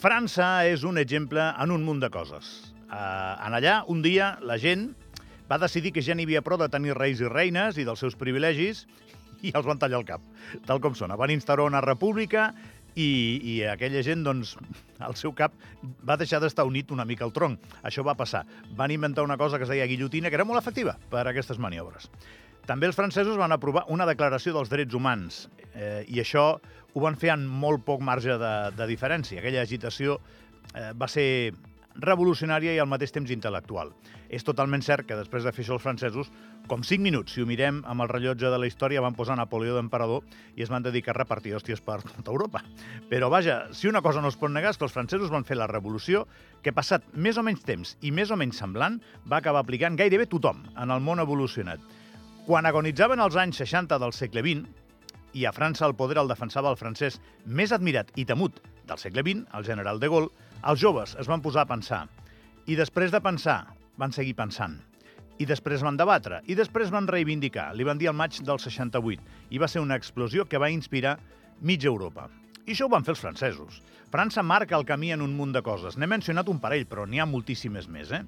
França és un exemple en un munt de coses. Uh, en allà, un dia, la gent va decidir que ja n'hi havia prou de tenir reis i reines i dels seus privilegis i els van tallar el cap, tal com sona. Van instaurar una república i, i aquella gent, doncs, al seu cap va deixar d'estar unit una mica al tronc. Això va passar. Van inventar una cosa que es deia guillotina, que era molt efectiva per a aquestes maniobres. També els francesos van aprovar una declaració dels drets humans eh, i això ho van fer en molt poc marge de, de diferència. Aquella agitació eh, va ser revolucionària i al mateix temps intel·lectual. És totalment cert que després de fer això els francesos, com 5 minuts, si ho mirem amb el rellotge de la història, van posar Napoleó d'emperador i es van dedicar a repartir hòsties per tota Europa. Però vaja, si una cosa no es pot negar és que els francesos van fer la revolució que passat més o menys temps i més o menys semblant va acabar aplicant gairebé tothom en el món evolucionat. Quan agonitzaven els anys 60 del segle XX, i a França el poder el defensava el francès més admirat i temut del segle XX, el general de Gaulle, els joves es van posar a pensar. I després de pensar, van seguir pensant. I després van debatre. I després van reivindicar. Li van dir al maig del 68. I va ser una explosió que va inspirar mitja Europa. I això ho van fer els francesos. França marca el camí en un munt de coses. N'he mencionat un parell, però n'hi ha moltíssimes més, eh?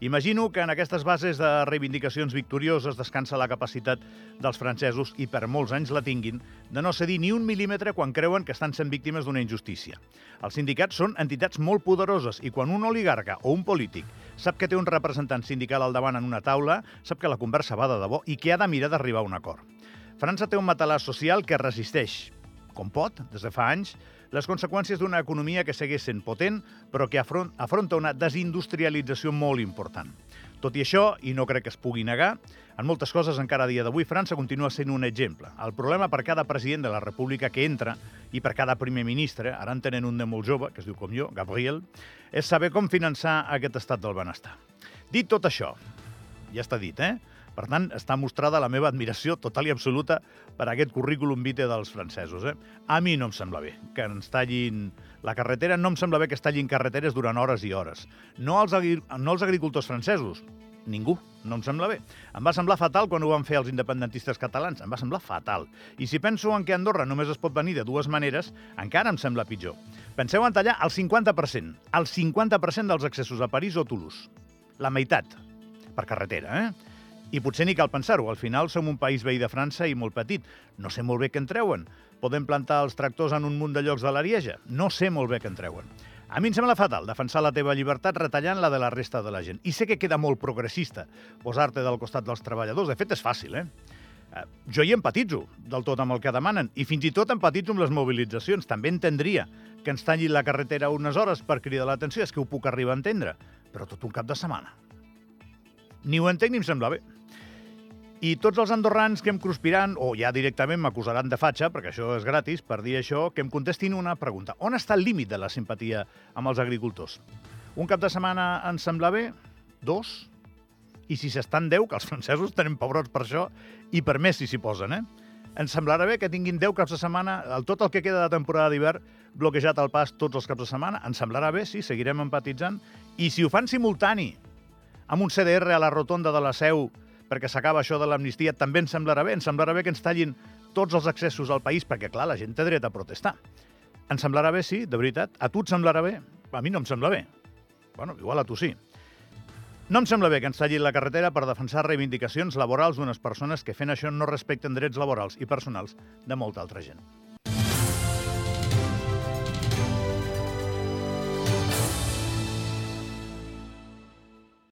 Imagino que en aquestes bases de reivindicacions victorioses descansa la capacitat dels francesos, i per molts anys la tinguin, de no cedir ni un mil·límetre quan creuen que estan sent víctimes d'una injustícia. Els sindicats són entitats molt poderoses i quan un oligarca o un polític sap que té un representant sindical al davant en una taula, sap que la conversa va de debò i que ha de mirar d'arribar a un acord. França té un matalàs social que resisteix, com pot, des de fa anys, les conseqüències d'una economia que segueix sent potent, però que afronta una desindustrialització molt important. Tot i això, i no crec que es pugui negar, en moltes coses encara a dia d'avui França continua sent un exemple. El problema per cada president de la república que entra i per cada primer ministre, ara en tenen un de molt jove, que es diu com jo, Gabriel, és saber com finançar aquest estat del benestar. Dit tot això, ja està dit, eh? Per tant, està mostrada la meva admiració total i absoluta per aquest currículum vitae dels francesos. Eh? A mi no em sembla bé que ens tallin la carretera, no em sembla bé que es tallin carreteres durant hores i hores. No els, no els agricultors francesos, ningú, no em sembla bé. Em va semblar fatal quan ho van fer els independentistes catalans, em va semblar fatal. I si penso en que Andorra només es pot venir de dues maneres, encara em sembla pitjor. Penseu en tallar el 50%, el 50% dels accessos a París o Toulouse. La meitat, per carretera, eh? I potser ni cal pensar-ho, al final som un país veí de França i molt petit. No sé molt bé què en treuen. Podem plantar els tractors en un munt de llocs de l'Arieja? No sé molt bé què en treuen. A mi em sembla fatal defensar la teva llibertat retallant la de la resta de la gent. I sé que queda molt progressista posar-te del costat dels treballadors. De fet, és fàcil, eh? eh jo hi empatitzo del tot amb el que demanen i fins i tot empatitzo amb les mobilitzacions. També entendria que ens tallin la carretera unes hores per cridar l'atenció, és que ho puc arribar a entendre, però tot un cap de setmana. Ni ho entenc ni em sembla bé. I tots els andorrans que em cruspiran, o ja directament m'acusaran de fatxa, perquè això és gratis, per dir això, que em contestin una pregunta. On està el límit de la simpatia amb els agricultors? Un cap de setmana ens sembla bé? Dos? I si s'estan deu, que els francesos tenen pebrots per això, i per més si s'hi posen, eh? Ens semblarà bé que tinguin 10 caps de setmana, el, tot el que queda de temporada d'hivern, bloquejat al pas tots els caps de setmana. Ens semblarà bé, sí, seguirem empatitzant. I si ho fan simultani, amb un CDR a la rotonda de la Seu perquè s'acaba això de l'amnistia, també ens semblarà bé. Ens semblarà bé que ens tallin tots els accessos al país, perquè, clar, la gent té dret a protestar. Ens semblarà bé, sí, de veritat. A tu et semblarà bé? A mi no em sembla bé. Bueno, igual a tu sí. No em sembla bé que ens tallin la carretera per defensar reivindicacions laborals d'unes persones que fent això no respecten drets laborals i personals de molta altra gent.